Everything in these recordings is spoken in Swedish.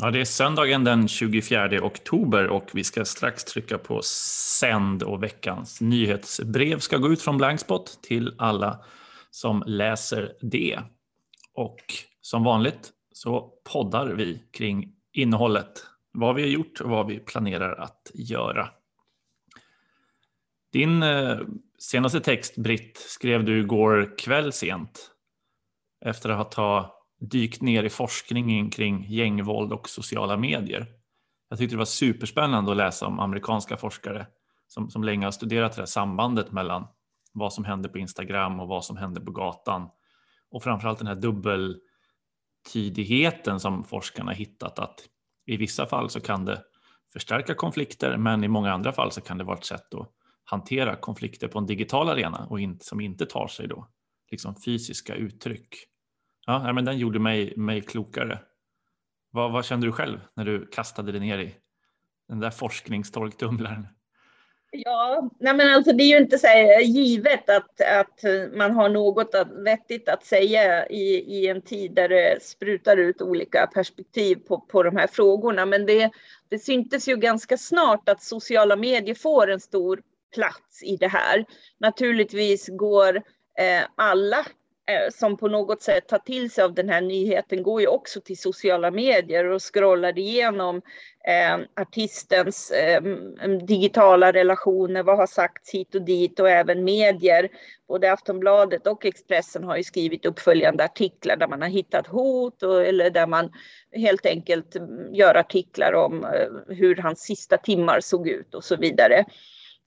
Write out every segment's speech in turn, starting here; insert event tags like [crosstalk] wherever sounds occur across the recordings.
Ja, det är söndagen den 24 oktober och vi ska strax trycka på sänd och veckans nyhetsbrev ska gå ut från Blankspot till alla som läser det. Och som vanligt så poddar vi kring innehållet, vad vi har gjort och vad vi planerar att göra. Din eh, senaste text, Britt, skrev du igår kväll sent efter att ha dykt ner i forskningen kring gängvåld och sociala medier. Jag tyckte det var superspännande att läsa om amerikanska forskare som, som länge har studerat det här sambandet mellan vad som händer på Instagram och vad som händer på gatan. Och framförallt den här dubbeltydigheten som forskarna hittat att i vissa fall så kan det förstärka konflikter men i många andra fall så kan det vara ett sätt att hantera konflikter på en digital arena och in, som inte tar sig då liksom fysiska uttryck. Ja, men den gjorde mig, mig klokare. Vad, vad kände du själv när du kastade dig ner i den där forskningstorktumlaren? Ja, nej men alltså det är ju inte så givet att, att man har något att, vettigt att säga i, i en tid där det sprutar ut olika perspektiv på, på de här frågorna. Men det, det syntes ju ganska snart att sociala medier får en stor plats i det här. Naturligtvis går eh, alla Eh, som på något sätt tar till sig av den här nyheten går ju också till sociala medier och scrollar igenom eh, artistens eh, digitala relationer, vad har sagts hit och dit och även medier. Både Aftonbladet och Expressen har ju skrivit uppföljande artiklar där man har hittat hot och, eller där man helt enkelt mm, gör artiklar om eh, hur hans sista timmar såg ut och så vidare.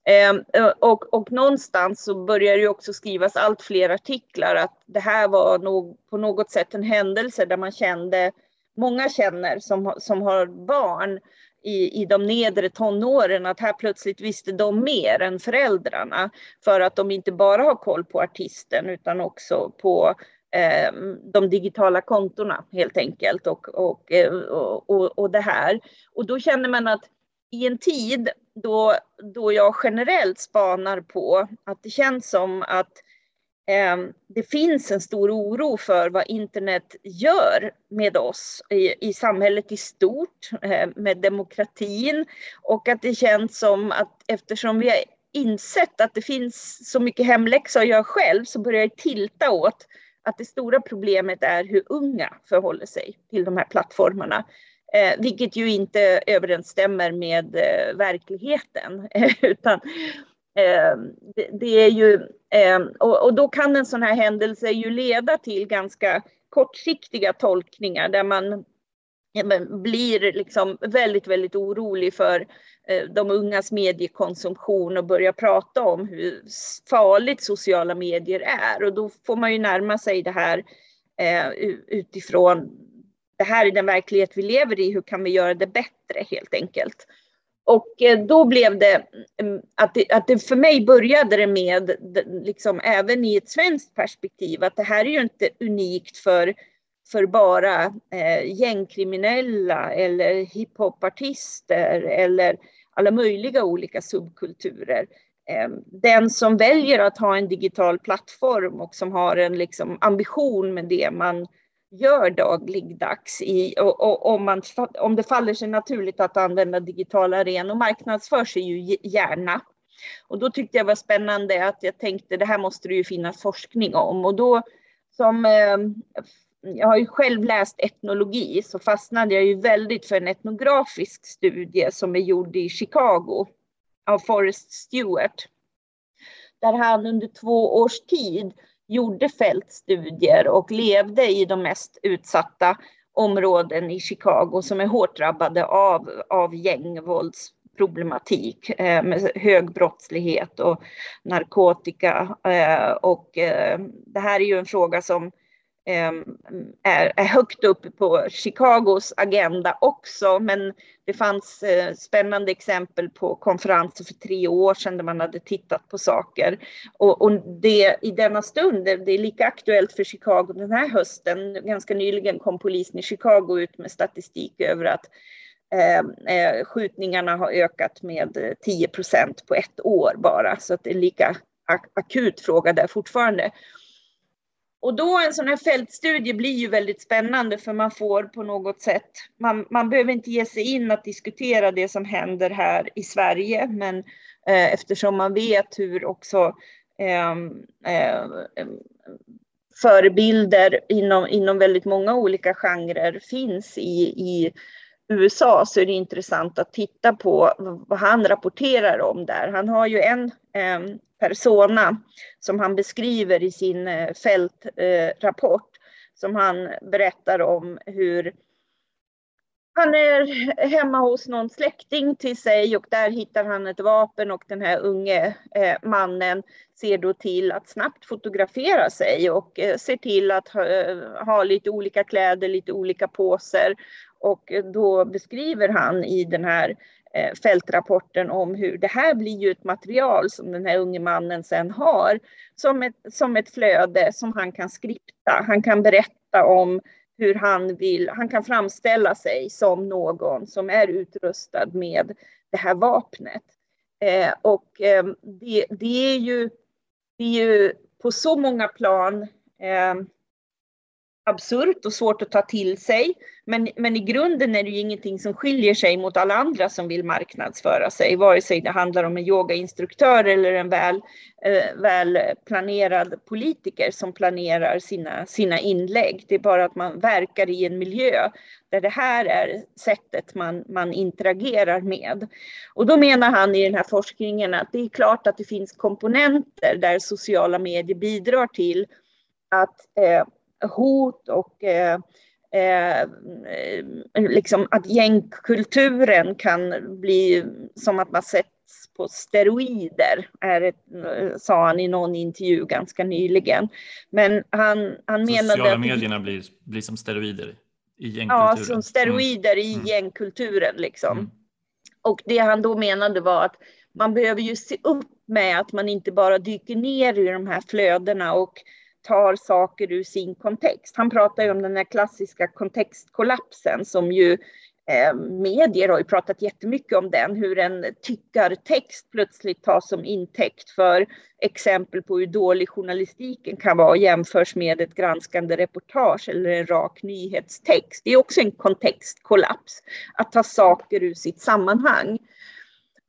Ehm, eh, och, och någonstans så börjar det också skrivas allt fler artiklar att det här var nog på något sätt en händelse där man kände, många känner som, som har barn i, i de nedre tonåren att här plötsligt visste de mer än föräldrarna för att de inte bara har koll på artisten utan också på eh, de digitala kontona helt enkelt och, och, eh, och, och, och det här. Och då känner man att i en tid då, då jag generellt spanar på att det känns som att ehm, det finns en stor oro för vad internet gör med oss i, i samhället i stort, eh, med demokratin och att det känns som att eftersom vi har insett att det finns så mycket hemläxa att göra själv så börjar jag tilta åt att det stora problemet är hur unga förhåller sig till de här plattformarna. Eh, vilket ju inte överensstämmer med eh, verkligheten. [laughs] utan eh, det, det, är ju, eh, och, och, då kan en sån här händelse ju leda till ganska kortsiktiga tolkningar där man blir liksom väldigt, väldigt orolig för eh, de ungas mediekonsumtion och börjar prata om hur farligt sociala medier är. Och då får man ju närma sig det här eh, utifrån det här är den verklighet vi lever i, hur kan vi göra det bättre helt enkelt? Och eh, då blev det mm, att, det, att det för mig började det med, liksom, även i ett svenskt perspektiv, att det här är ju inte unikt för, för bara eh, gängkriminella eller hiphopartister eller alla möjliga olika subkulturer. Eh, den som väljer att ha en digital plattform och som har en liksom, ambition med det man gör dagligdags i, och, och, om, man, om det faller sig naturligt att använda digitala arenor marknadsför sig ju gärna. Och då tyckte jag var spännande att jag tänkte det här måste det ju finnas forskning om och då som eh, jag har ju själv läst etnologi så fastnade jag ju väldigt för en etnografisk studie som är gjord i Chicago av Forrest Stewart. Där han under två års tid gjorde fältstudier och levde i de mest utsatta områden i Chicago som är hårt drabbade av, av gängvåldsproblematik eh, med hög brottslighet och narkotika. Eh, och eh, det här är ju en fråga som Ehm, är, är högt upp på Chicagos agenda också. Men det fanns eh, spännande exempel på konferenser för tre år sedan där man hade tittat på saker. Och, och det i denna stund, det är lika aktuellt för Chicago den här hösten. Ganska nyligen kom polisen i Chicago ut med statistik över att ehm, eh, skjutningarna har ökat med eh, 10 procent på ett år bara. Så att det är lika akut fråga där fortfarande och då en sån här fältstudie blir ju väldigt spännande för man får på något sätt, man, man behöver inte ge sig in att diskutera det som händer här i Sverige, men eh, eftersom man vet hur också ehm, eh, eh, förebilder inom, inom väldigt många olika genrer finns i, i USA så är det intressant att titta på vad han rapporterar om där. Han har ju en Eh, persona som han beskriver i sin eh, fältrapport som han berättar om hur han är hemma hos någon släkting till sig och där hittar han ett vapen och den här unge eh, mannen ser då till att snabbt fotografera sig och eh, ser till att eh, ha, lite olika kläder, lite olika poser och då beskriver han i den här fältrapporten om hur det här blir ju ett material som den här unge mannen sen har som ett, som ett flöde som han kan skripta. Han kan berätta om hur han vill, han kan framställa sig som någon som är utrustad med det här vapnet. Eh, och eh, det, det, är ju, det är ju på så många plan eh, absurt och svårt att ta till sig. Men, men i grunden är det ju ingenting som skiljer sig mot alla andra som vill marknadsföra sig, vare sig det handlar om en yogainstruktör eller en väl, eh, väl planerad politiker som planerar sina, sina inlägg. Det är bara att man verkar i en miljö där det här är sättet man, man interagerar med. Och då menar han i den här forskningen att det är klart att det finns komponenter där sociala medier bidrar till att eh, hot och eh, eh, liksom att gängkulturen kan bli som att man sätts på steroider, är ett, sa han i någon intervju ganska nyligen. Men han, han menade... Sociala medierna blir, blir som steroider i gängkulturen? Ja, som steroider mm. i mm. gängkulturen liksom. Mm. Och det han då menade var att man behöver ju se upp med att man inte bara dyker ner i de här flödena och tar saker ur sin kontext. Han pratar ju om den här klassiska kontextkollapsen som ju eh, medier har ju pratat jättemycket om den, hur en tyckartext plötsligt tas som intäkt för exempel på hur dålig journalistiken kan vara och jämförs med ett granskande reportage eller en rak nyhetstext. Det är också en kontextkollaps, att ta saker ur sitt sammanhang.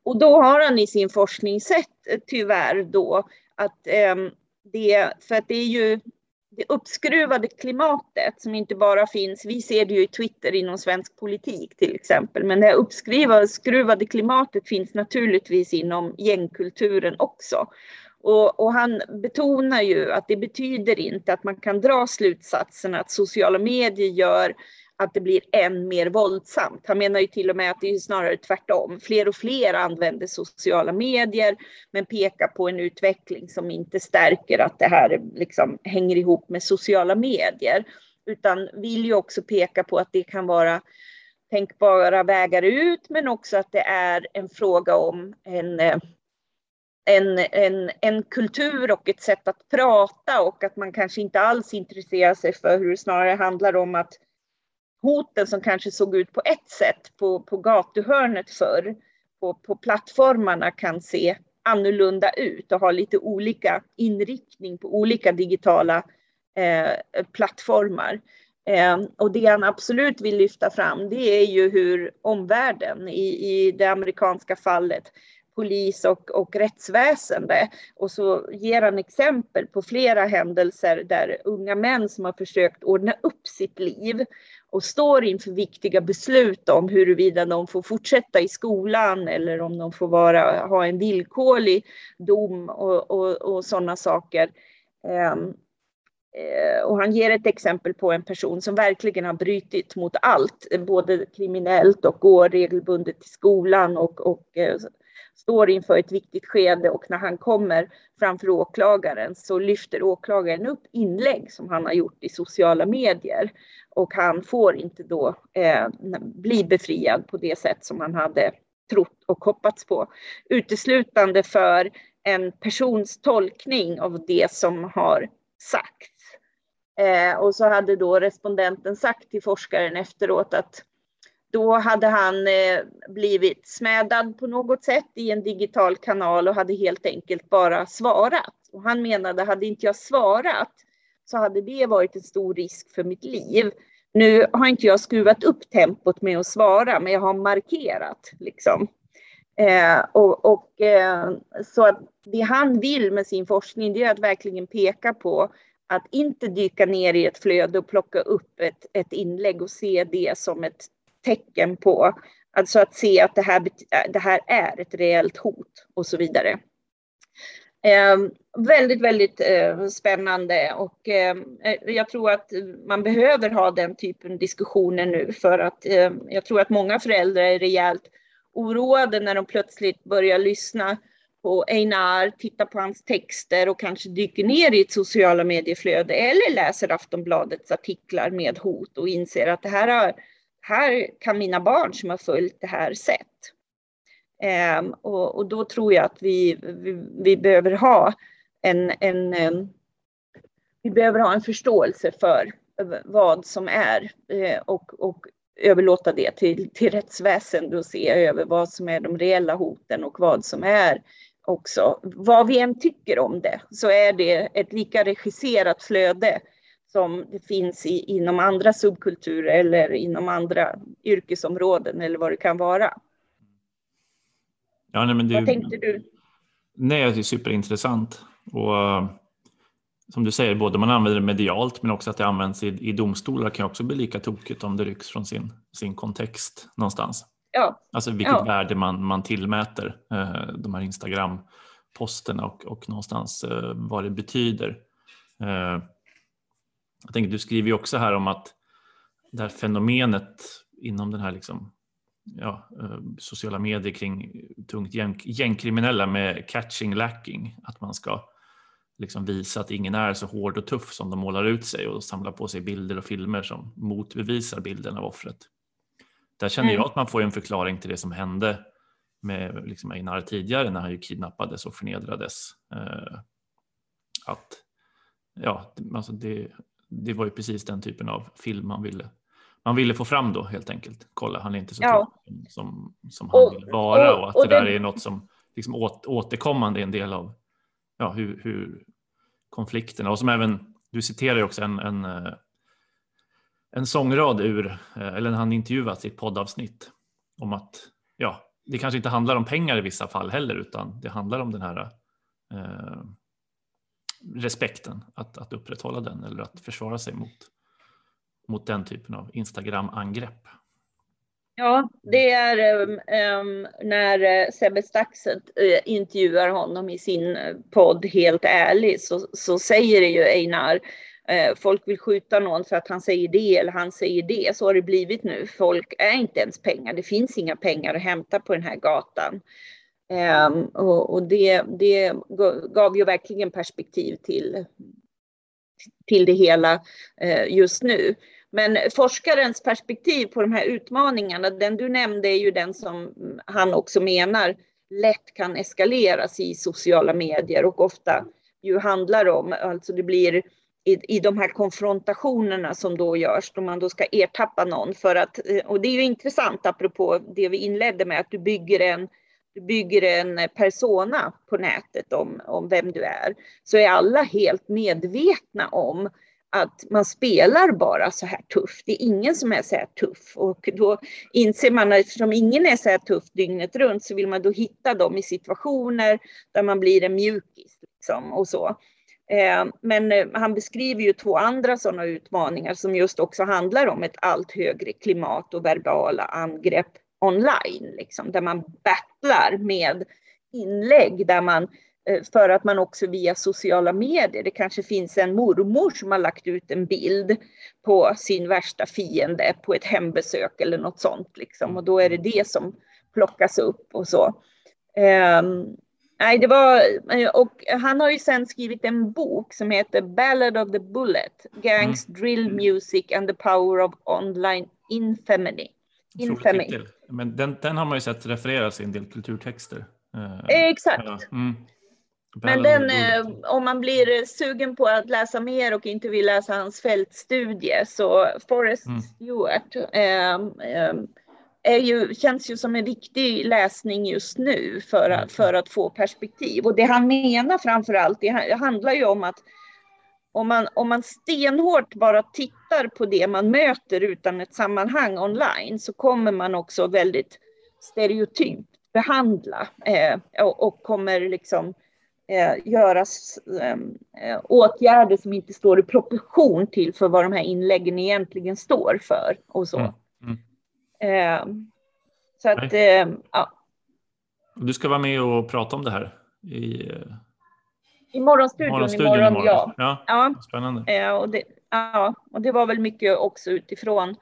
Och då har han i sin forskning sett eh, tyvärr då att eh, det, för att det är ju det uppskruvade klimatet som inte bara finns, vi ser det ju i Twitter inom svensk politik till exempel, men det här uppskruvade klimatet finns naturligtvis inom gängkulturen också. Och, och, han betonar ju att det betyder inte att man kan dra slutsatsen att sociala medier gör att det blir än mer våldsamt. Han menar ju till och med att det är snarare tvärtom. Fler och fler använder sociala medier, men pekar på en utveckling som inte stärker att det här liksom hänger ihop med sociala medier, utan vill ju också peka på att det kan vara tänkbara vägar ut, men också att det är en fråga om en en, en, en kultur och ett sätt att prata och att man kanske inte alls intresserar sig för hur det snarare handlar om att hoten som kanske såg ut på ett sätt på, på gatuhörnet förr, på, på plattformarna kan se annorlunda ut och ha lite olika inriktning på olika digitala eh, plattformar. Eh, och det han absolut vill lyfta fram det är ju hur omvärlden i, i det amerikanska fallet polis och, och rättsväsende. Och så ger han exempel på flera händelser där unga män som har försökt ordna upp sitt liv och står inför viktiga beslut om huruvida de får fortsätta i skolan eller om de får vara, ha en villkorlig dom och, och, och sådana saker. Ehm, eh, och han ger ett exempel på en person som verkligen har brutit mot allt, både kriminellt och går regelbundet till skolan och, och eh, står inför ett viktigt skede och när han kommer framför åklagaren så lyfter åklagaren upp inlägg som han har gjort i sociala medier och han får inte då eh, bli befriad på det sätt som han hade trott och hoppats på. Uteslutande för en persons tolkning av det som har sagts. Eh, och så hade då respondenten sagt till forskaren efteråt att då hade han eh, blivit smädad på något sätt i en digital kanal och hade helt enkelt bara svarat. Och han menade, hade inte jag svarat, så hade det varit en stor risk för mitt liv. Nu har inte jag skruvat upp tempot med att svara, men jag har markerat liksom. Eh, och, och eh, så att det han vill med sin forskning, det är att verkligen peka på att inte dyka ner i ett flöde och plocka upp ett, ett inlägg och se det som ett tecken på, alltså att se att det här, äh, det här är ett reellt hot och så vidare. Eh, väldigt, väldigt eh, spännande och ehm, eh, jag tror att man behöver ha den typen av diskussioner nu för att eh, jag tror att många föräldrar är rejält oroade när de plötsligt börjar lyssna på Einar, titta på hans texter och kanske dyker ner i ett sociala medieflöde eller läser Aftonbladets artiklar med hot och inser att det här, har, här kan mina barn som har följt det här sett. Um, och, och, då tror jag att vi, vi, vi behöver ha en, en um, vi behöver ha en förståelse för vad som är eh, och, och överlåta det till, till rättsväsendet och se över vad som är de reella hoten och vad som är också. Vad vi än tycker om det så är det ett lika regisserat flöde som det finns i, inom andra subkulturer eller inom andra yrkesområden eller vad det kan vara. Ja, nej, men det, vad tänkte du? Nej, det är superintressant. Och som du säger, både man använder det medialt men också att det används i, i domstolar kan också bli lika tokigt om det rycks från sin, sin kontext någonstans. Ja. Alltså vilket ja. värde man, man tillmäter eh, de här Instagram-posterna och, och någonstans eh, vad det betyder. Eh, jag tänker, du skriver ju också här om att det här fenomenet inom den här liksom, ja, eh, sociala medier kring tungt gäng, gängkriminella med catching lacking, att man ska liksom visa att ingen är så hård och tuff som de målar ut sig och samla på sig bilder och filmer som motbevisar bilden av offret. Där känner mm. jag att man får en förklaring till det som hände med liksom Einar tidigare när han ju kidnappades och förnedrades. Eh, att ja, alltså det, det var ju precis den typen av film man ville man ville få fram då helt enkelt. Kolla, han är inte så ja. som, som han och, vill vara och, och att och det där är något som liksom åt, återkommande är en del av ja, hur, hur konflikterna och som även du citerar ju också en, en, eh, en sångrad ur, eh, eller när han intervjuats i ett poddavsnitt om att ja, det kanske inte handlar om pengar i vissa fall heller utan det handlar om den här eh, respekten, att, att upprätthålla den eller att försvara sig mot, mot den typen av Instagram-angrepp. Ja, det är um, när eh, Sebbe Staxet eh, intervjuar honom i sin eh, podd Helt ärlig så, så säger det ju Einar, folk vill skjuta någon för att han säger det eller han säger det. Så har det blivit nu. Folk är inte ens pengar. Det finns inga pengar att hämta på den här gatan. Ehm, och, det, det gav ju verkligen perspektiv till, till det hela eh, just nu. Men forskarens perspektiv på de här utmaningarna, den du nämnde är ju den som han också menar lätt kan eskaleras i sociala medier och ofta ju handlar om, alltså det blir i, i de här konfrontationerna som då görs, då man då ska ertappa någon för att, eh, och det är ju intressant apropå det vi inledde med, att du bygger en du bygger en persona på nätet om, om vem du är, så är alla helt medvetna om att man spelar bara så här tuff. Det är ingen som är så här tuff och då inser man att eftersom ingen är så här tuff dygnet runt så vill man då hitta dem i situationer där man blir en mjukis liksom, och så. Eh, men eh, han beskriver ju två andra sådana utmaningar som just också handlar om ett allt högre klimat och verbala angrepp online, liksom, där man battlar med inlägg där man Eh, för att man också via sociala medier, det kanske finns en mormor som har lagt ut en bild på sin värsta fiende på ett hembesök eller något sånt liksom. Och då är det det som plockas upp och så. Um, nej, det var, eh, och han har ju sen skrivit en bok som heter Ballad of the Bullet, Gangs, mm. Drill Music and the Power of Online Infamy. Infamy. Men den, den har man ju sett refereras i en del kulturtexter. Uh, Exakt. Ja. Mm. Men den, eh, om man blir sugen på att läsa mer och inte vill läsa hans fältstudie så Forrest mm. Stewart eh, eh, är ju, känns ju som en viktig läsning just nu för att, för att få perspektiv. Och det han menar framför allt, det handlar ju om att om man, om man stenhårt bara tittar på det man möter utan ett sammanhang online så kommer man också väldigt stereotypt behandla eh, och, och, kommer liksom eh, göras ehm, eh, åtgärder som inte står i proportion till för vad de här inläggen egentligen står för och så. Mm. Mm. Ehm, så att, ehm, ja. Du ska vara med och prata om det här i eh, i morgonstudion, morgonstudion imorgon, imorgon. Ja. ja. ja. Spännande. Eh, och, det, ja, och det var väl mycket också utifrån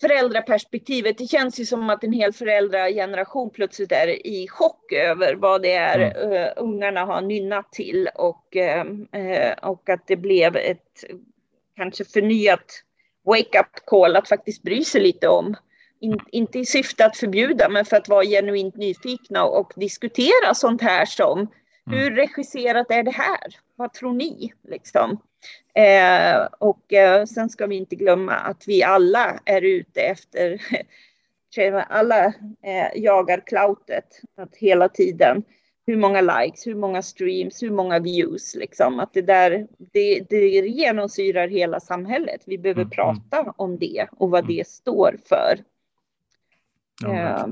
föräldraperspektivet. Det känns ju som att en hel föräldrageneration plötsligt är i chock över vad det är mm. uh, ungarna har nynnat till och, uh, och att det blev ett kanske förnyat wake-up call att faktiskt bry sig lite om. In, inte i syfte att förbjuda, men för att vara genuint nyfikna och diskutera sånt här som Mm. Hur regisserat är det här? Vad tror ni? Liksom. Eh, och eh, sen ska vi inte glömma att vi alla är ute efter, [laughs] alla eh, jagar cloutet, att hela tiden, hur många likes, hur många streams, hur många views, liksom. Att det där, det, det genomsyrar hela samhället. Vi behöver mm. prata om det och vad mm. det står för. Ja,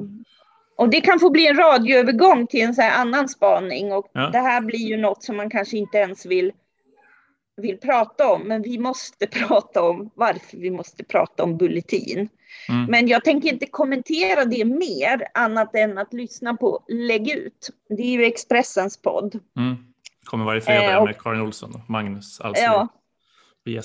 och det kan få bli en radioövergång till en så annan spaning och ja. det här blir ju något som man kanske inte ens vill, vill prata om, men vi måste [laughs] prata om varför vi måste prata om Bulletin. Mm. Men jag tänker inte kommentera det mer annat än att lyssna på Lägg ut. Det är ju Expressens podd. Mm. Kommer varje fredag eh, och, med Karin Olsson och Magnus Alsli. Ja.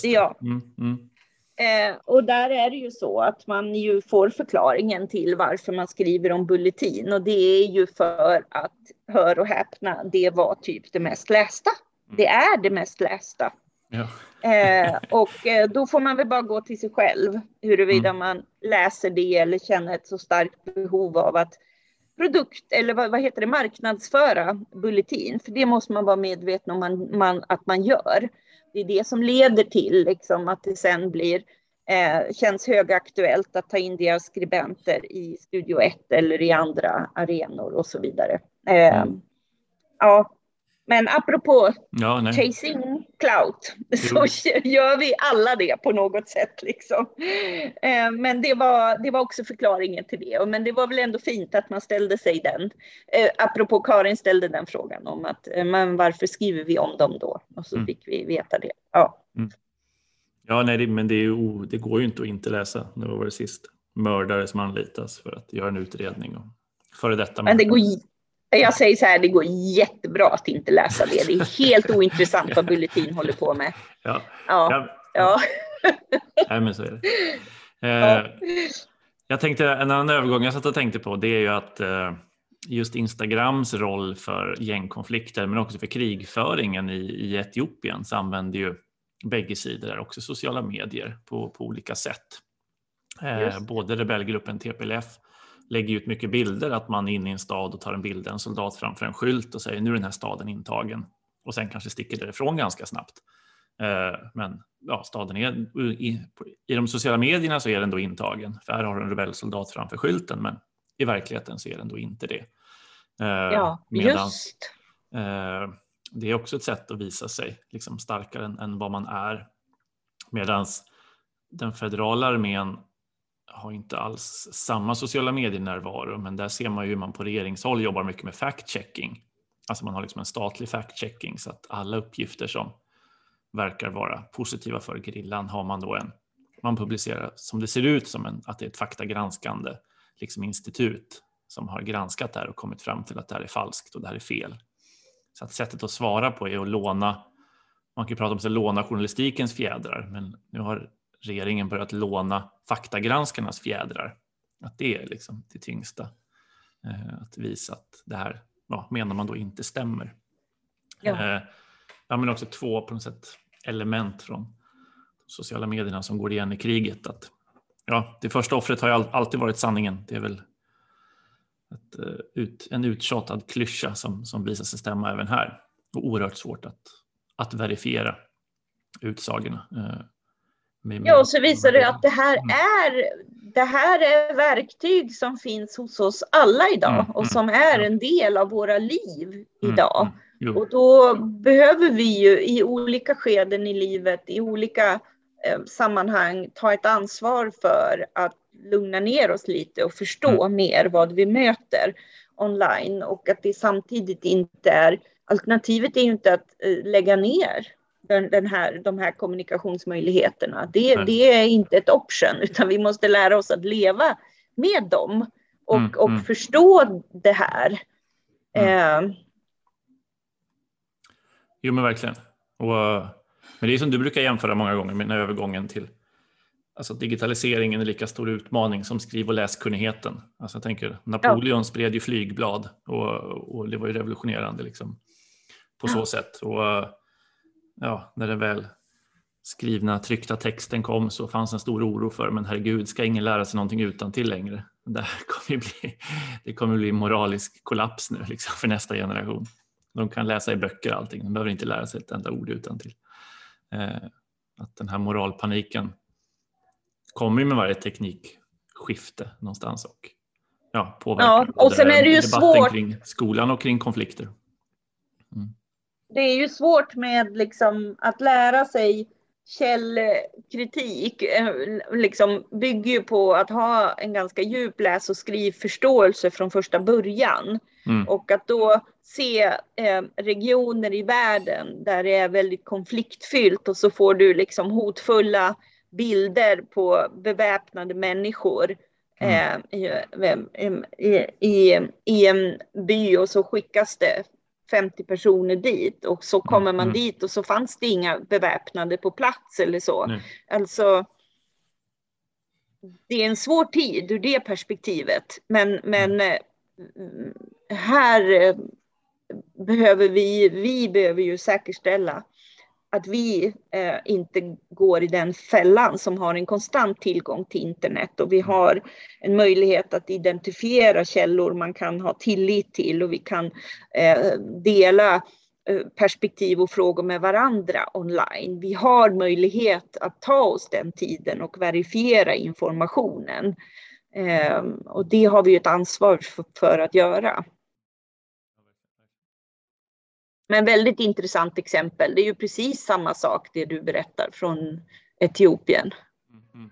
Ja. Mm, mm. Eh, och där är det ju så att man ju får förklaringen till varför man skriver om Bulletin och det är ju för att, hör och häpna, det var typ det mest lästa. Mm. Det är det mest lästa. Ja. eh, och eh, då får man väl bara gå till sig själv huruvida mm. man läser det eller känner ett så starkt behov av att produkt eller vad, vad heter det marknadsföra Bulletin. För det måste man vara medveten om man, man, att man gör det är det som leder till liksom, att det sen blir eh, känns högaktuellt att ta in deras skribenter i Studio 1 eller i andra arenor och så vidare. Eh, mm. Ja, men apropå ja, chasing clout [laughs] så gör vi alla det på något sätt. Liksom. Eh, men det var, det var också förklaringen till det. Men det var väl ändå fint att man ställde sig den. Eh, apropå Karin ställde den frågan om att eh, men varför skriver vi om dem då? Och så mm. fick vi veta det. Ja, mm. ja nej, men det, är, det, går ju inte att inte läsa. Det var det sist. Mördare som anlitas för att göra en utredning. Och före detta. Men det går jag säger så här, det går jättebra att inte läsa det. Det är helt ointressant vad Bulletin håller på med. Ja. Ja. ja. Nej, men så är det. Eh, jag tänkte, en annan övergång jag satt och tänkte på det är ju att eh, just Instagrams roll för gängkonflikter men också för krigföringen i, i Etiopien så använder ju bägge sidor där också sociala medier på, på olika sätt. Eh, både rebellgruppen TPLF lägger ut mycket bilder att man är inne i en stad och tar en bild, en soldat framför en skylt och säger nu är den här staden intagen och sen kanske sticker därifrån ganska snabbt. Eh, men ja, staden är i, i de sociala medierna så är den då intagen för här har du en rebellsoldat framför skylten men i verkligheten så är den då inte det. Eh, ja, medans, just. Eh, det är också ett sätt att visa sig liksom starkare än, än vad man är. Medan den federala armén har inte alls samma sociala medier-närvaro, men där ser man ju hur man på regeringshåll jobbar mycket med fact-checking. Alltså man har liksom en statlig fact-checking så att alla uppgifter som verkar vara positiva för grillan har man då en, man publicerar som det ser ut som en, att det är ett faktagranskande liksom institut som har granskat det här och kommit fram till att det här är falskt och det här är fel. Så att sättet att svara på är att låna, man kan prata om att låna journalistikens fjädrar, men nu har regeringen börjat låna faktagranskarnas fjädrar. Att det är liksom det tyngsta. Eh, att visa att det här ja, menar man då inte stämmer. Ja. Eh, ja, men också två på något sätt element från de sociala medierna som går igen i kriget. Att, ja, det första offret har ju alltid varit sanningen. Det är väl ett, eh, ut, en uttjatad klyscha som, som visar sig stämma även här. Och oerhört svårt att, att verifiera utsagorna. Ja, och så visar det att det här mm. är, det här är verktyg som finns hos oss alla idag mm, och mm, som är en del av våra liv idag. Och då behöver vi ju i olika skeden i livet, i olika eh, sammanhang ta ett ansvar för att lugna ner oss lite och förstå mer vad vi möter online och att det samtidigt inte är alternativet är ju inte att eh, lägga ner den, den, här, de här kommunikationsmöjligheterna. Det, det, är inte ett option, utan vi måste lära oss att leva med dem och, mm, och mm. förstå det här. Mm. Eh. Jo, men verkligen. Och, eh, men det är som du brukar jämföra många gånger med övergången till Alltså digitaliseringen är lika stor utmaning som skriv och läskunnigheten. Alltså jag tänker, Napoleon ja. spred ju flygblad och, och, det var ju revolutionerande liksom, på så sätt. Och, ja, när den väl skrivna tryckta texten kom så fanns en stor oro för men herregud, ska ingen lära sig någonting utan till längre? Det [laughs] kommer bli, det kommer bli moralisk kollaps nu liksom, för nästa generation. De kan läsa i böcker allting, de behöver inte lära sig ett enda ord utan till. Eh, att den här moralpaniken kommer ju med varje teknikskifte någonstans och ja, påverkar ja, och sen är det ju debatten svårt. kring skolan och kring konflikter. Mm. Det är ju svårt med liksom att lära sig källkritik eh, liksom bygger ju på att ha en ganska djup läs och skrivförståelse från första början. Mm. Och att då se eh, regioner i världen där det är väldigt konfliktfyllt och så får du liksom hotfulla bilder på beväpnade människor mm. eh, i, i, i, i, en by och så skickas det 50 personer dit och så kommer man mm. dit och så fanns det inga beväpnade på plats eller så. Mm. Alltså, det är en svår tid ur det perspektivet, men, men mm. eh, här eh, behöver vi, vi behöver ju säkerställa att vi eh, inte går i den fällan som har en konstant tillgång till internet och vi mm. har en möjlighet att identifiera källor man kan ha tillit till och vi kan eh, dela eh, perspektiv och frågor med varandra online. Vi har möjlighet att ta oss den tiden och verifiera informationen. Eh, och det har vi ett ansvar för, för att göra. Men väldigt intressant exempel. Det är ju precis samma sak det du berättar från Etiopien. Mm.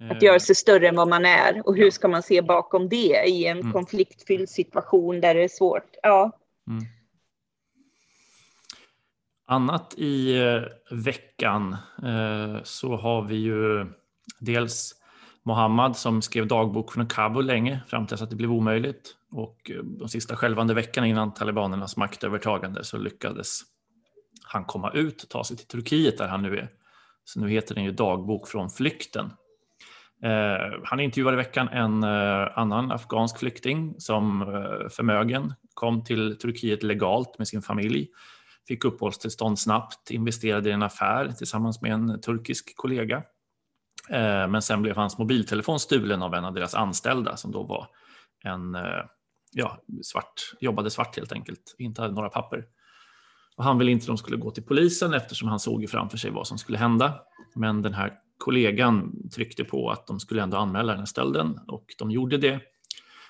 Mm. Att göra sig större än vad man är och hur ska man se bakom det i en mm. konfliktfylld situation där det är svårt. Ja. Mm. Annat i eh, veckan eh, så har vi ju dels Mohammad som skrev dagbok från Kabul länge fram tills att det blev omöjligt. Och eh, de sista skälvande veckorna innan talibanernas maktövertagande så lyckades han komma ut och ta sig till Turkiet där han nu är. Så nu heter den ju Dagbok från flykten. Eh, han intervjuade i veckan en eh, annan afghansk flykting som eh, förmögen kom till Turkiet legalt med sin familj, fick uppehållstillstånd snabbt, investerade i en affär tillsammans med en turkisk kollega. Eh, men sen blev hans mobiltelefon stulen av en av deras anställda som då var en eh, ja, svart, jobbade svart helt enkelt, inte hade några papper. Och han ville inte att de skulle gå till polisen eftersom han såg framför sig vad som skulle hända. Men den här kollegan tryckte på att de skulle ändå anmäla den här stölden och de gjorde det.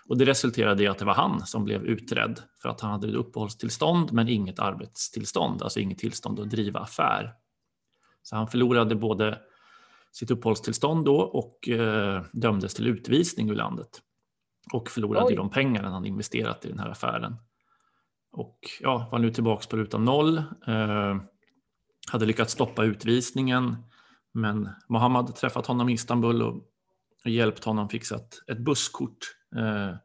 Och det resulterade i att det var han som blev utredd för att han hade ett uppehållstillstånd men inget arbetstillstånd, alltså inget tillstånd att driva affär. Så han förlorade både sitt uppehållstillstånd då och eh, dömdes till utvisning ur landet och förlorade Oj. de pengarna han investerat i den här affären. Och ja, var nu tillbaks på ruta noll. Eh, hade lyckats stoppa utvisningen, men Mohammad träffat honom i Istanbul och hjälpt honom fixa ett, busskort. Eh,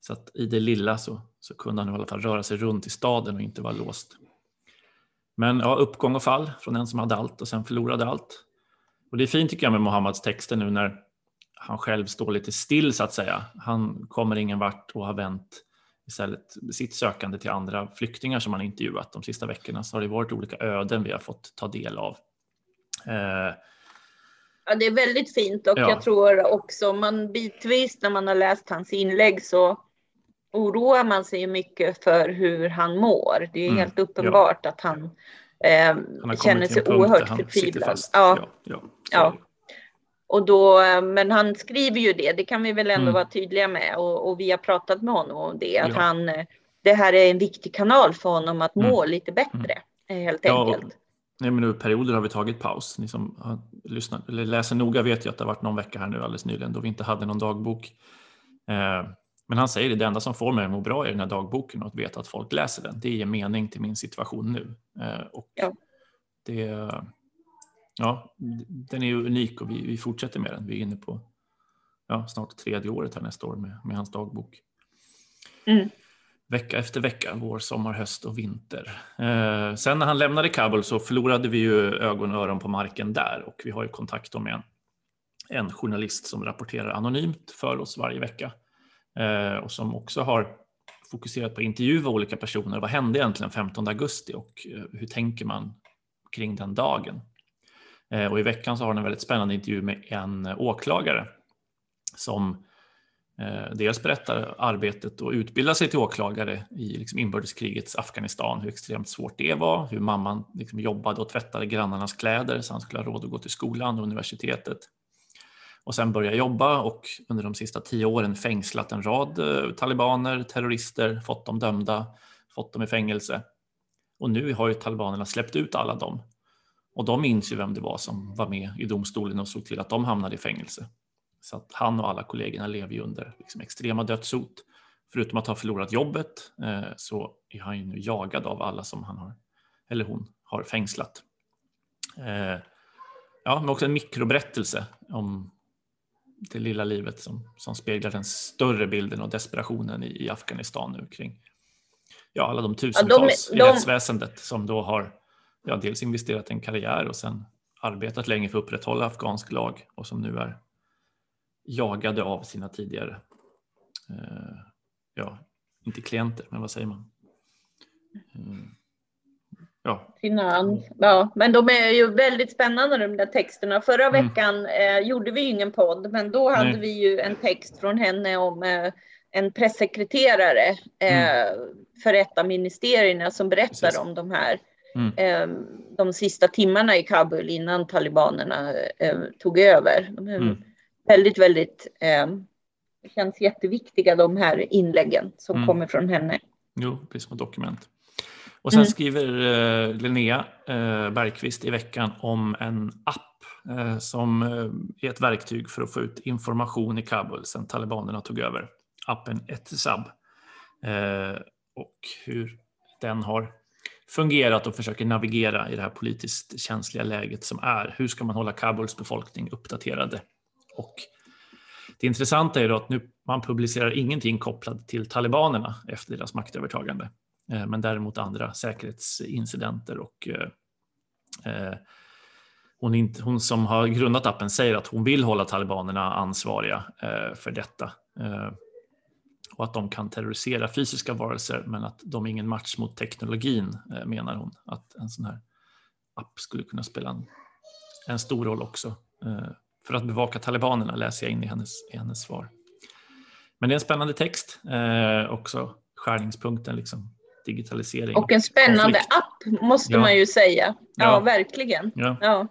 så att i det lilla så, så kunde han i alla fall röra sig runt i staden och inte vara låst. Men ja, uppgång och fall från en som hade allt och sen förlorade allt. Och det är fint tycker jag med Mohammads texter nu när själv står lite still så att säga. Han kommer ingen vart och har vänt istället sitt sökande till andra flyktingar som han intervjuat de sista veckorna så har det varit olika öden vi har fått ta del av. Eh, ja, det är väldigt fint och ja. jag tror också man bitvis när man har läst hans inlägg så oroar man sig mycket för hur han mår. Det är mm, helt uppenbart ja. att han, eh, han känner sig oerhört förtvivlad. Ja, ja, ja. Och då, men han skriver ju det, det kan vi väl ändå mm. vara tydliga med och, och, vi har pratat med honom om det, att ja. han, det här är en viktig kanal för honom att må mm. lite bättre mm. helt ja, enkelt. Nej, men nu perioder har vi tagit paus. Ni som har lyssnat, eller läser noga vet ju att det har varit någon vecka här nu alldeles nyligen då vi inte hade någon dagbok. Eh, men han säger det, det enda som får mig att må bra är den här dagboken och att veta att folk läser den. Det ger mening till min situation nu. Eh, och ja. Det, ja, den är ju unik och vi, vi fortsätter med den. Vi är inne på ja, snart tredje året här nästa år med, med hans dagbok. Mm. Vecka efter vecka, vår, sommar, höst och vinter. Eh, sen när han lämnade Kabul så förlorade vi ju ögon och öron på marken där och vi har ju kontakt med en, en journalist som rapporterar anonymt för oss varje vecka eh, och som också har fokuserat på att intervjua olika personer. Vad hände egentligen 15 augusti och eh, hur tänker man kring den dagen? Eh, och i veckan så har han en väldigt spännande intervju med en eh, åklagare som eh, dels berättar arbetet och utbildar sig till åklagare i liksom inbördeskrigets Afghanistan, hur extremt svårt det var, hur mamman liksom jobbade och tvättade grannarnas kläder så han skulle ha råd att gå till skolan och universitetet. Och sen börja jobba och under de sista tio åren fängslat en rad talibaner, terrorister, fått dem dömda, fått dem i fängelse. Och nu har ju talibanerna släppt ut alla dem. Och de minns ju vem det var som var med i domstolen och såg till att de hamnade i fängelse. Så att han och alla kollegorna lever ju under liksom extrema dödshot. Förutom att ha förlorat jobbet eh, så är han ju nu jagad av alla som han har, eller hon har fängslat. Eh, ja, men också en mikroberättelse om det lilla livet som, som speglar den större bilden och desperationen i, i Afghanistan nu kring ja, alla de tusentals ja, de, de... i rättsväsendet som då har ja, dels investerat en karriär och sen arbetat länge för att upprätthålla afghansk lag och som nu är jagade av sina tidigare, eh, ja, inte klienter, men vad säger man? Eh, ja. Finans. Ja, men de är ju väldigt spännande de där texterna. Förra mm. veckan eh, gjorde vi ingen podd, men då hade Nej. vi ju en text från henne om eh, en pressekreterare eh, mm. för ett av ministerierna som berättar Precis. om de här mm. eh, de sista timmarna i Kabul innan talibanerna eh, tog över. Mm. väldigt, väldigt eh, det känns jätteviktiga de här inläggen som mm. kommer från henne. Jo, precis som dokument. Och sen mm. skriver eh, Linnea eh, Bergqvist i veckan om en app eh, som är ett verktyg för att få ut information i Kabul sedan talibanerna tog över. Appen Etisab och hur den har fungerat och försöker navigera i det här politiskt känsliga läget som är. Hur ska man hålla Kabuls befolkning uppdaterade? Och det intressanta är då att nu man publicerar ingenting kopplat till talibanerna efter deras maktövertagande, eh, men däremot andra säkerhetsincidenter och eh, eh, hon, inte, hon, som har grundat appen säger att hon vill hålla talibanerna ansvariga eh, för detta och att de kan terrorisera fysiska varelser men att de är ingen match mot teknologin menar hon. Att en sån här app skulle kunna spela en, en stor roll också för att bevaka talibanerna läser jag in i hennes, i hennes svar. Men det är en spännande text, eh, också skärningspunkten liksom digitalisering. Och en spännande konflikt. app måste ja. man ju säga. Ja, ja. verkligen. Ja. ja.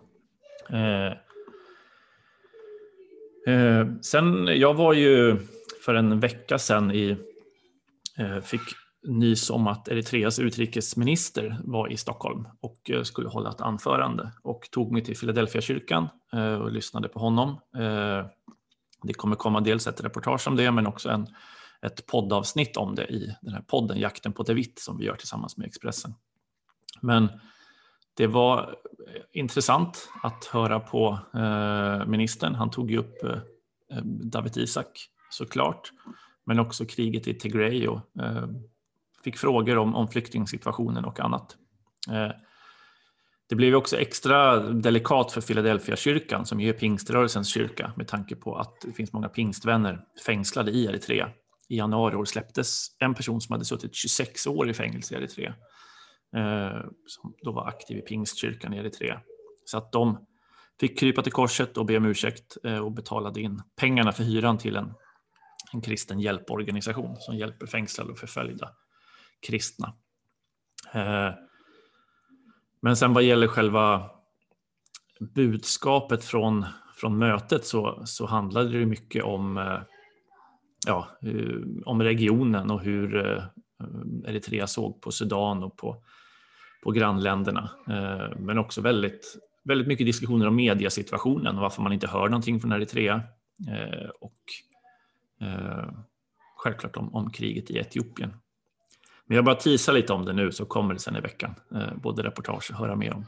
Eh, eh, sen, jag var ju för en vecka sedan i, eh, fick nys om att Eritreas utrikesminister var i Stockholm och eh, skulle hålla ett anförande och tog mig till Philadelphia kyrkan eh, och lyssnade på honom. Eh, det kommer komma dels ett reportage om det men också en, ett poddavsnitt om det i den här podden Jakten på David som vi gör tillsammans med Expressen. Men det var eh, intressant att höra på eh, ministern. Han tog ju upp eh, David Isak såklart, men också kriget i Tigray och eh, fick frågor om, om flyktingsituationen och annat. Eh, det blev också extra delikat för Philadelphia kyrkan som är pingströrelsens kyrka med tanke på att det finns många pingstvänner fängslade i Eritrea. I januari år släpptes en person som hade suttit 26 år i fängelse i Eritrea eh, som då var aktiv i pingstkyrkan i Eritrea. Så att de fick krypa till korset och be om ursäkt eh, och betalade in pengarna för hyran till en, en kristen hjälporganisation som hjälper fängslade och förföljda kristna. Eh, men sen vad gäller själva budskapet från, från mötet så, så handlade det mycket om, eh, ja, eh, om regionen och hur, Eritrea såg på Sudan och på, på grannländerna. Men också väldigt, väldigt mycket diskussioner om mediasituationen och varför man inte hör någonting från Eritrea. Och Eh, självklart om, om kriget i Etiopien. Men jag bara teasar lite om det nu så kommer det sen i veckan, eh, både reportage och höra mer om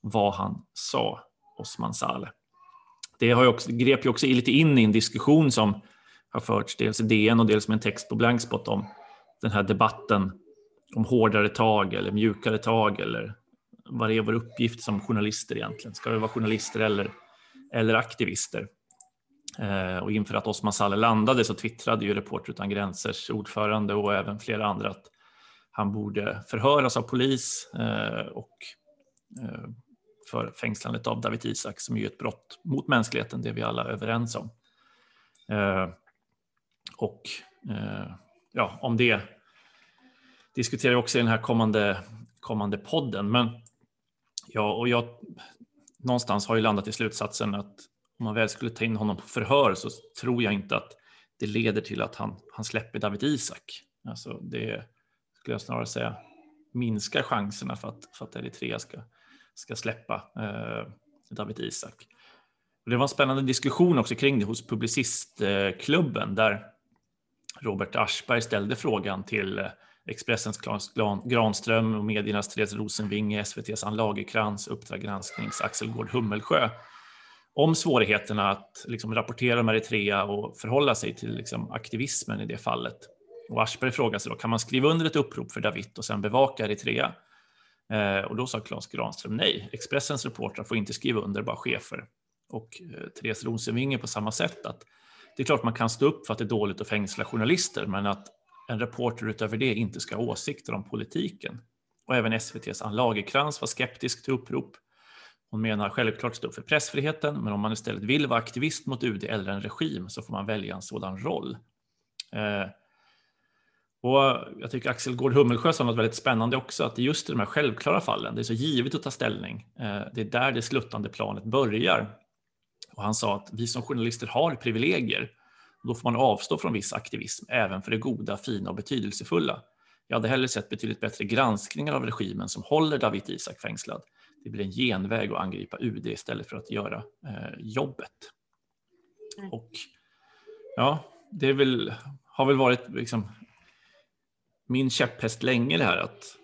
vad han sa, Osman Saleh. Det har ju också, grep ju också lite in i en diskussion som har förts dels i DN och dels med en text på Blankspot om den här debatten om hårdare tag eller mjukare tag eller vad är vår uppgift som journalister egentligen? Ska vi vara journalister eller, eller aktivister? Eh, och inför att Osman Saleh landade så twittrade ju Reporter utan gränsers ordförande och även flera andra att han borde förhöras av polis eh, och eh, för fängslandet av David Isak som är ett brott mot mänskligheten, det är vi alla överens om. Och ja, om det diskuterar vi också i den här kommande, kommande podden. Men ja, och jag någonstans har ju landat i slutsatsen att om man väl skulle ta in honom på förhör så tror jag inte att det leder till att han, han släpper David Isak. Alltså det skulle jag snarare säga minskar chanserna för att, för att Eritrea ska ska släppa eh, David Isak. det var en spännande diskussion också kring det hos Publicistklubben eh, där Robert Aschberg ställde frågan till eh, Expressens Claes Granström och mediernas Therese Rosenvinge, SVTs Ann Lagerkrans, Uppdrag gransknings Axel Gård Hummelsjö om svårigheterna att liksom, rapportera om Eritrea och förhålla sig till liksom, aktivismen i det fallet. Och Aschberg frågade sig då, kan man skriva under ett upprop för David och sedan bevaka Eritrea? Eh, och då sa Claes Granström nej. Expressens reportrar får inte skriva under, bara chefer. Och eh, Therese Rosenvinge på samma sätt att det är klart man kan stå upp för att det är dåligt att fängsla journalister, men att en reporter utöver det inte ska ha åsikter om politiken. Och även SVTs Ann Lagerkrans var skeptisk till upprop. Hon menar självklart stå upp för pressfriheten, men om man istället vill vara aktivist mot UD eller en regim så får man välja en sådan roll. Eh, och jag tycker Axel Gård Hummelsjö sa något väldigt spännande också, att just i de här självklara fallen, det är så givet att ta ställning. Eh, det är där det sluttande planet börjar. Och han sa att vi som journalister har privilegier. Då får man avstå från viss aktivism, även för det goda, fina och betydelsefulla. Jag hade hellre sett betydligt bättre granskningar av regimen som håller David Isak fängslad. Det blir en genväg att angripa UD istället för att göra eh, jobbet. Mm. Och ja, det väl, har väl varit liksom min käpphäst länge det här att,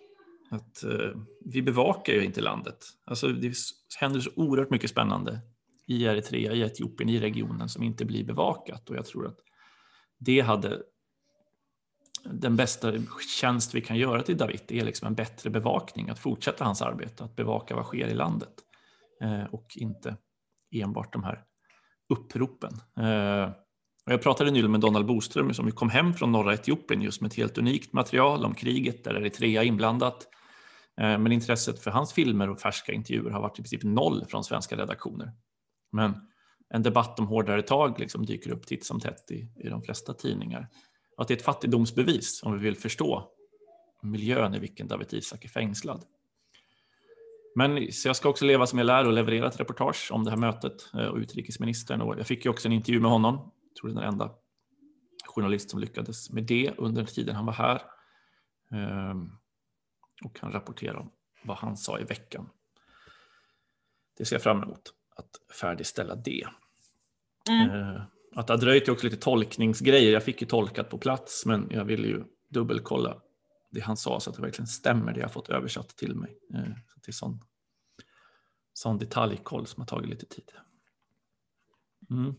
att uh, vi bevakar ju inte landet. Alltså det händer så oerhört mycket spännande i Eritrea, i Etiopien, i regionen som inte blir bevakat och jag tror att det hade den bästa tjänst vi kan göra till David är liksom en bättre bevakning, att fortsätta hans arbete, att bevaka vad sker i landet eh, och inte enbart de här uppropen. Eh, och jag pratade nyligen med Donald Boström som kom hem från norra Etiopien just med ett helt unikt material om kriget där Eritrea är inblandat. Eh, men intresset för hans filmer och färska intervjuer har varit i princip noll från svenska redaktioner. Men en debatt om hårdare tag liksom dyker upp titt som tätt i, i de flesta tidningar. Att det är ett fattigdomsbevis om vi vill förstå miljön i vilken David Isak är fängslad. Men så jag ska också leva som jag lär och leverera ett reportage om det här mötet eh, och utrikesministern. Och jag fick ju också en intervju med honom tror det är den enda journalist som lyckades med det under tiden han var här. Ehm, och kan rapportera om vad han sa i veckan. Det ser jag fram emot att färdigställa det. Mm. Att det har dröjt är också lite tolkningsgrejer. Jag fick ju tolkat på plats, men jag ville ju dubbelkolla det han sa så att det verkligen stämmer det jag fått översatt till mig. Ehm, så det är sån, sån detaljkoll som har tagit lite tid. Mm.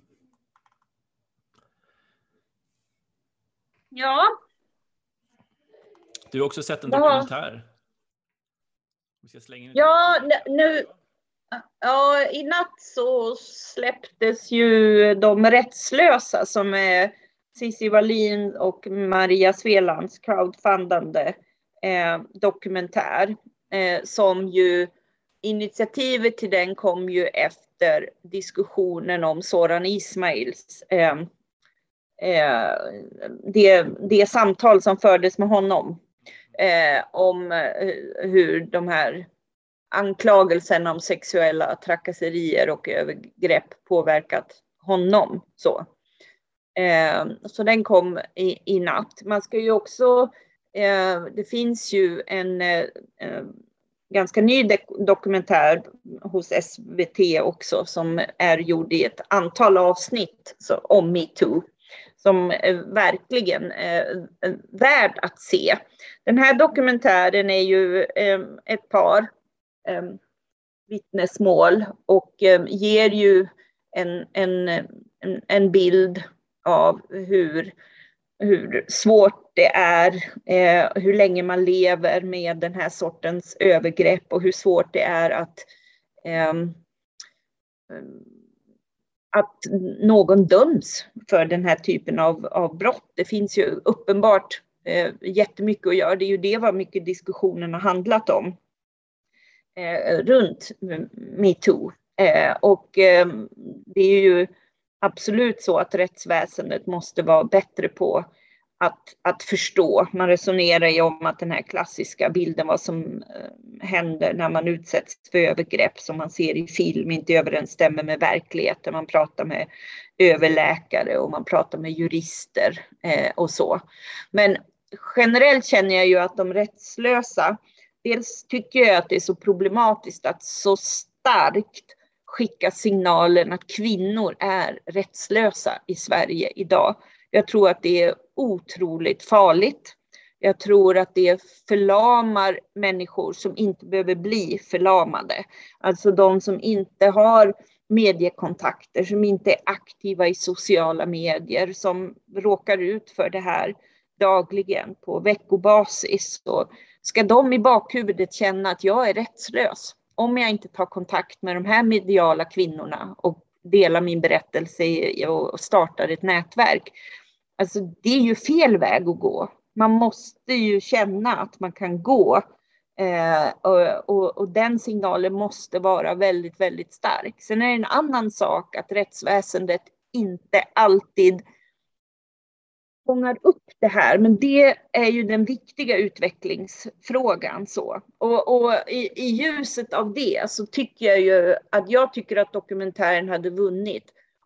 Ja. Du har också sett en dokumentär. ja, nu, ja, i natt så släpptes ju De rättslösa som är Cissi Wallin och Maria Svelands crowdfundande eh, dokumentär. Eh, som ju initiativet till den kom ju efter diskussionen om Soran Ismails eh, eh, det, det samtal som fördes med honom eh, om eh, hur de här anklagelserna om sexuella trakasserier och övergrepp påverkat honom. Så, eh, så den kom i, i natt. Man ska ju också eh, Det finns ju en eh, eh, ganska ny dokumentär hos SVT också som är gjord i ett antal avsnitt om metoo som är verkligen är värd att se. Den här dokumentären är ju ett par Ehm, vittnesmål och ehm, ger ju en, en, en, bild av hur, hur svårt det är, eh, hur länge man lever med den här sortens övergrepp och hur svårt det är att eh, att någon döms för den här typen av, av brott. Det finns ju uppenbart eh, jättemycket att göra. Det är ju det vad mycket diskussionen har handlat om Eh, runt metoo. Eh, och eh, det är ju absolut så att rättsväsendet måste vara bättre på att, att förstå. Man resonerar ju om att den här klassiska bilden vad som eh, händer när man utsätts för övergrepp som man ser i film inte överensstämmer med verkligheten. Man pratar med överläkare och man pratar med jurister eh, och så. Men generellt känner jag ju att de rättslösa, dels tycker jag att det är så problematiskt att så starkt skicka signalen att kvinnor är rättslösa i Sverige idag. Jag tror att det är otroligt farligt. Jag tror att det förlamar människor som inte behöver bli förlamade. Alltså de som inte har mediekontakter, som inte är aktiva i sociala medier, som råkar ut för det här dagligen på veckobasis. Och ska de i bakhuvudet känna att jag är rättslös om jag inte tar kontakt med de här mediala kvinnorna och delar min berättelse och startar ett nätverk, Alltså det är ju fel väg att gå. Man måste ju känna att man kan gå. Eh, och, och, och, den signalen måste vara väldigt, väldigt stark. Sen är det en annan sak att rättsväsendet inte alltid fångar upp det här, men det är ju den viktiga utvecklingsfrågan. Så. Och, och i, i, ljuset av det så tycker jag ju att jag tycker att dokumentären hade vunnit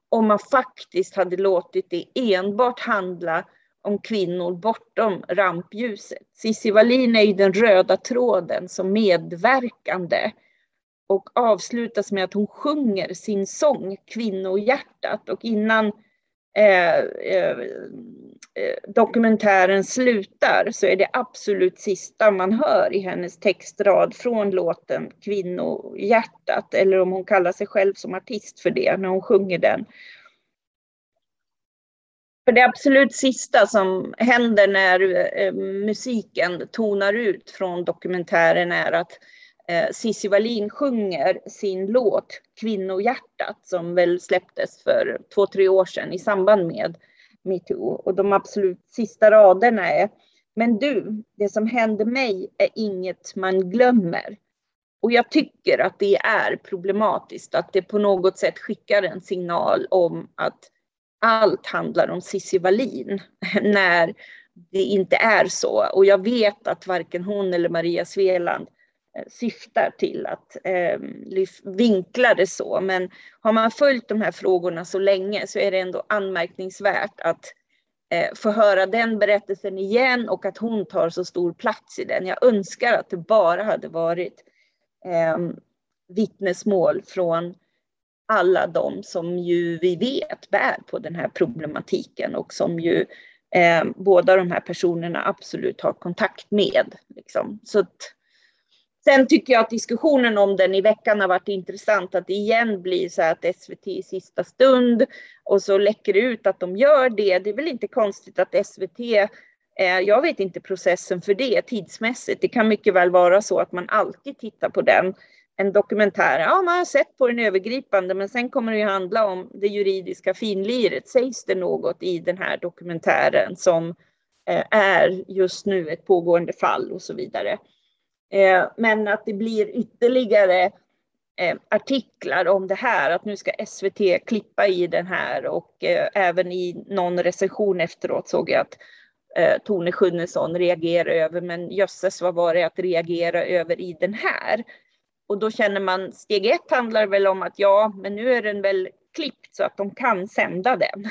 om man faktiskt hade låtit det enbart handla om kvinnor bortom rampljuset. Cissi Wallin är ju den röda tråden som medverkande och avslutas med att hon sjunger sin sång Kvinnohjärtat och innan Eh, eh, eh, dokumentären slutar så är det absolut sista man hör i hennes textrad från låten Kvinnohjärtat, eller om hon kallar sig själv som artist för det när hon sjunger den. För det absolut sista som händer när musiken tonar ut från dokumentären är att eh, Eh, Cissi Wallin sjunger sin låt Kvinnohjärtat som väl släpptes för två, tre år sedan i samband med metoo. Och de absolut sista raderna är Men du, det som hände mig är inget man glömmer. Och jag tycker att det är problematiskt att det på något sätt skickar en signal om att allt handlar om Cissi Wallin [laughs] när det inte är så. Och jag vet att varken hon eller Maria Sveland Eh, syftar till att eh, vinkla det så. Men har man följt de här frågorna så länge så är det ändå anmärkningsvärt att eh, få höra den berättelsen igen och att hon tar så stor plats i den. Jag önskar att det bara hade varit eh, vittnesmål från alla de som ju vi vet bär på den här problematiken och som ju eh, båda de här personerna absolut har kontakt med. Liksom. Så att, Sen tycker jag att diskussionen om den i veckan har varit intressant, att det igen blir så att SVT i sista stund och så läcker det ut att de gör det. Det är väl inte konstigt att SVT, eh, jag vet inte processen för det tidsmässigt. Det kan mycket väl vara så att man alltid tittar på den. En dokumentär, ja man har sett på den övergripande men sen kommer det ju handla om det juridiska finliret. Sägs det något i den här dokumentären som eh, är just nu ett pågående fall och så vidare. Eh, men att det blir ytterligare eh, artiklar om det här, att nu ska SVT klippa i den här och eh, även i någon recension efteråt såg jag att Tone Schunnesson reagerar över, men jösses vad var det att reagera över i den här? Och då känner man, steg ett handlar väl om att ja, men nu är den väl klippt så att de kan sända den. [laughs]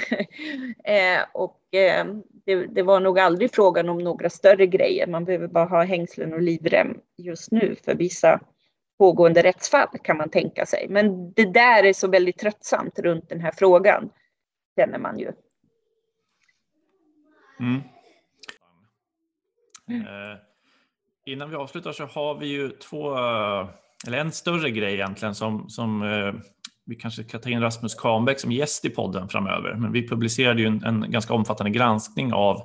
eh, och eh, det, det, var nog aldrig frågan om några större grejer. Man behöver bara ha hängslen och livrem just nu för vissa pågående rättsfall kan man tänka sig. Men det där är så väldigt tröttsamt runt den här frågan, känner man ju. Mm. Eh, innan vi avslutar så har vi ju två, eh, eller en större grej egentligen som, som eh, vi kanske ska ta in Rasmus Kahnbäck som gäst i podden framöver. Men vi publicerade ju en, en ganska omfattande granskning av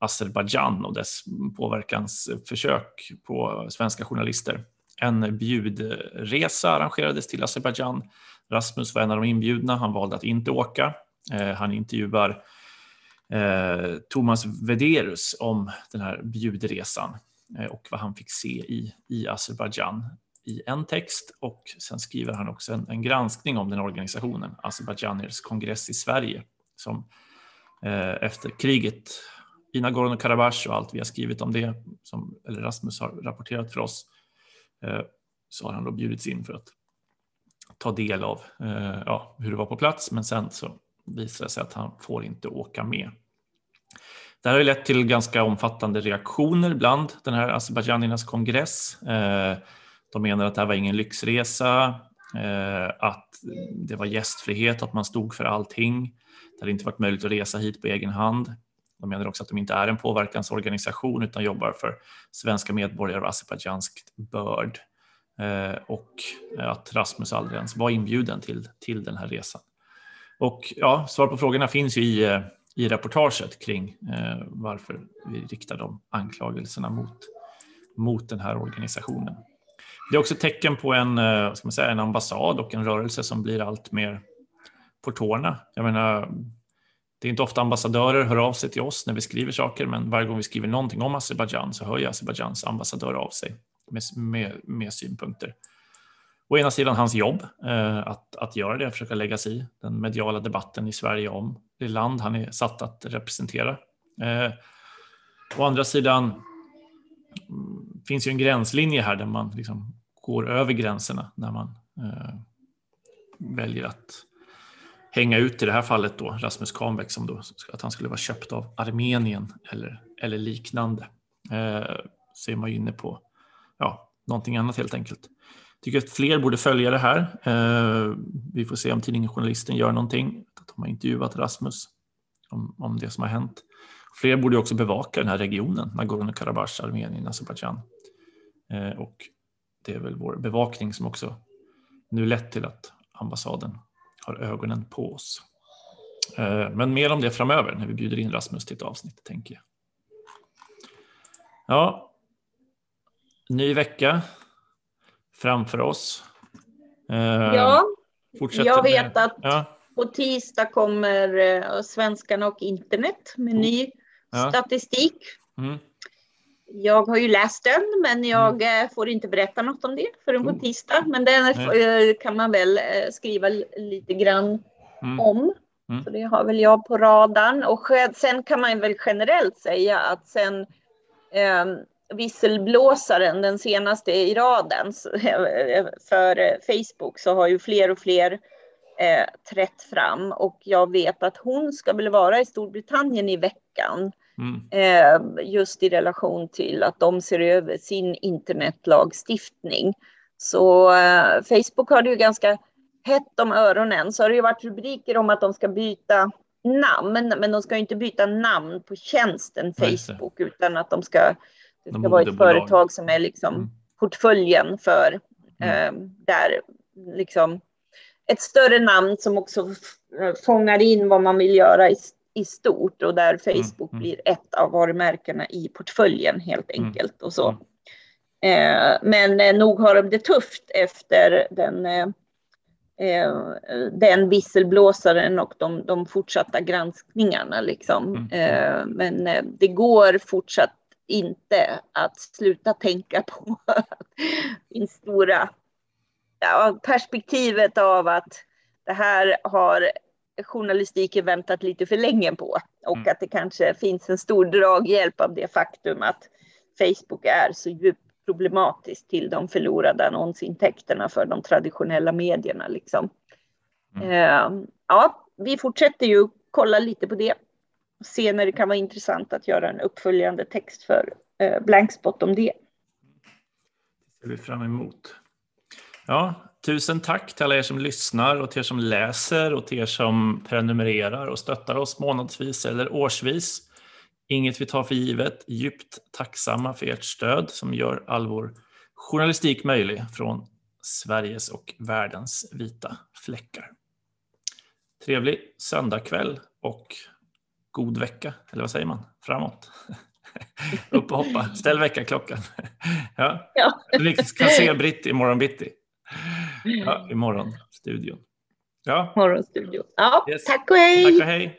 Azerbajdzjan och dess påverkansförsök på svenska journalister. En bjudresa arrangerades till Azerbajdzjan. Rasmus var en av de inbjudna. Han valde att inte åka. Eh, han intervjuar eh, Thomas Vederus om den här bjudresan eh, och vad han fick se i, i Azerbajdzjan i en text och sen skriver han också en, en granskning om den organisationen, Azerbajdzjaniers kongress i Sverige, som eh, efter kriget i Nagorno-Karabach och allt vi har skrivit om det, som eller Rasmus har rapporterat för oss, eh, så har han då bjudits in för att ta del av eh, ja, hur det var på plats, men sen så visar det sig att han får inte åka med. Det här har lett till ganska omfattande reaktioner bland den här Azerbajdzjaniernas kongress. Eh, de menar att det här var ingen lyxresa, eh, att det var gästfrihet, att man stod för allting. Det hade inte varit möjligt att resa hit på egen hand. De menar också att de inte är en påverkansorganisation utan jobbar för svenska medborgare av azerbajdzjanskt börd eh, och att Rasmus aldrig ens var inbjuden till, till den här resan. Och ja, svar på frågorna finns ju i, eh, i reportaget kring eh, varför vi riktar de anklagelserna mot, mot den här organisationen. Det är också ett tecken på en, eh, ska man säga, en ambassad och en rörelse som blir allt mer på tårna. Jag menar, det är inte ofta ambassadörer hör av sig till oss när vi skriver saker, men varje gång vi skriver någonting om Azerbajdzjan så hör ju Azerbajdzjans ambassadör av sig med, med, med synpunkter. Å ena sidan hans jobb eh, att, att göra det, försöka lägga sig i den mediala debatten i Sverige om det land han är satt att representera. Eh, å andra sidan finns ju en gränslinje här där man liksom går över gränserna när man eh, väljer att hänga ut i det här fallet då Rasmus Kahnbäck som då att han skulle vara köpt av Armenien eller, eller liknande. Eh, så är man ju inne på ja, någonting annat helt enkelt. Tycker att fler borde följa det här. Eh, vi får se om tidningen Journalisten gör någonting. Att de har intervjuat Rasmus om, om det som har hänt. Fler borde också bevaka den här regionen, Nagorno-Karabach, Armenien, Azerbajdzjan. Eh, och det är väl vår bevakning som också nu lett till att ambassaden har ögonen på oss. Eh, men mer om det framöver när vi bjuder in Rasmus till ett avsnitt, tänker jag. Ja, ny vecka framför oss. Eh, ja, jag vet med, att ja. på tisdag kommer Svenskarna och internet med ny ja. statistik. Mm. Jag har ju läst den, men jag mm. Eh, får inte berätta något om det förrän på mm. tisdag. Men den mm. kan man väl eh, skriva lite grann mm. om. Mm. Så det har väl jag på radarn. Och sen kan man väl generellt säga att sen eh, visselblåsaren, den senaste i raden för Facebook, så har ju fler och fler eh, trätt fram. Och jag vet att hon ska väl vara i Storbritannien i veckan. Mm. Eh, just i relation till att de ser över sin internetlagstiftning. Så eh, Facebook har det ju ganska hett om öronen. Så har det ju varit rubriker om att de ska byta namn, men de ska inte byta namn på tjänsten Facebook, utan att de ska, det ska vara ett företag som är liksom mm. portföljen för mm. eh, där liksom ett större namn som också fångar in vad man vill göra i i stort och där mm, Facebook mm. blir ett av varumärkena i portföljen helt mm. enkelt och så. Eh, men eh, nog har de det tufft efter den, eh, eh den visselblåsaren och de, de fortsatta granskningarna. Liksom. Eh, men eh, det går fortsatt inte att sluta tänka på [laughs] det stora ja, perspektivet av att det här har journalistiken väntat lite för länge på och mm. att det kanske finns en stor draghjälp av det faktum att Facebook är så djupt problematiskt till de förlorade annonsintäkterna för de traditionella medierna. Liksom. Mm. Ja, vi fortsätter ju kolla lite på det. Se när det kan vara intressant att göra en uppföljande text för Blankspot om det. Det ser vi fram emot. Ja, tusen tack till alla er som lyssnar och till er som läser och till er som prenumererar och stöttar oss månadsvis eller årsvis. Inget vi tar för givet. Djupt tacksamma för ert stöd som gör all vår journalistik möjlig från Sveriges och världens vita fläckar. Trevlig söndagkväll och god vecka, eller vad säger man? Framåt. [laughs] Upp och hoppa, ställ väckarklockan. [laughs] ja. ja. Vi kan se Britt imorgon bitti. Ja, imorgon, studion. Ja. Morgonstudion. Ja, yes. tack och hej. Tack och hej.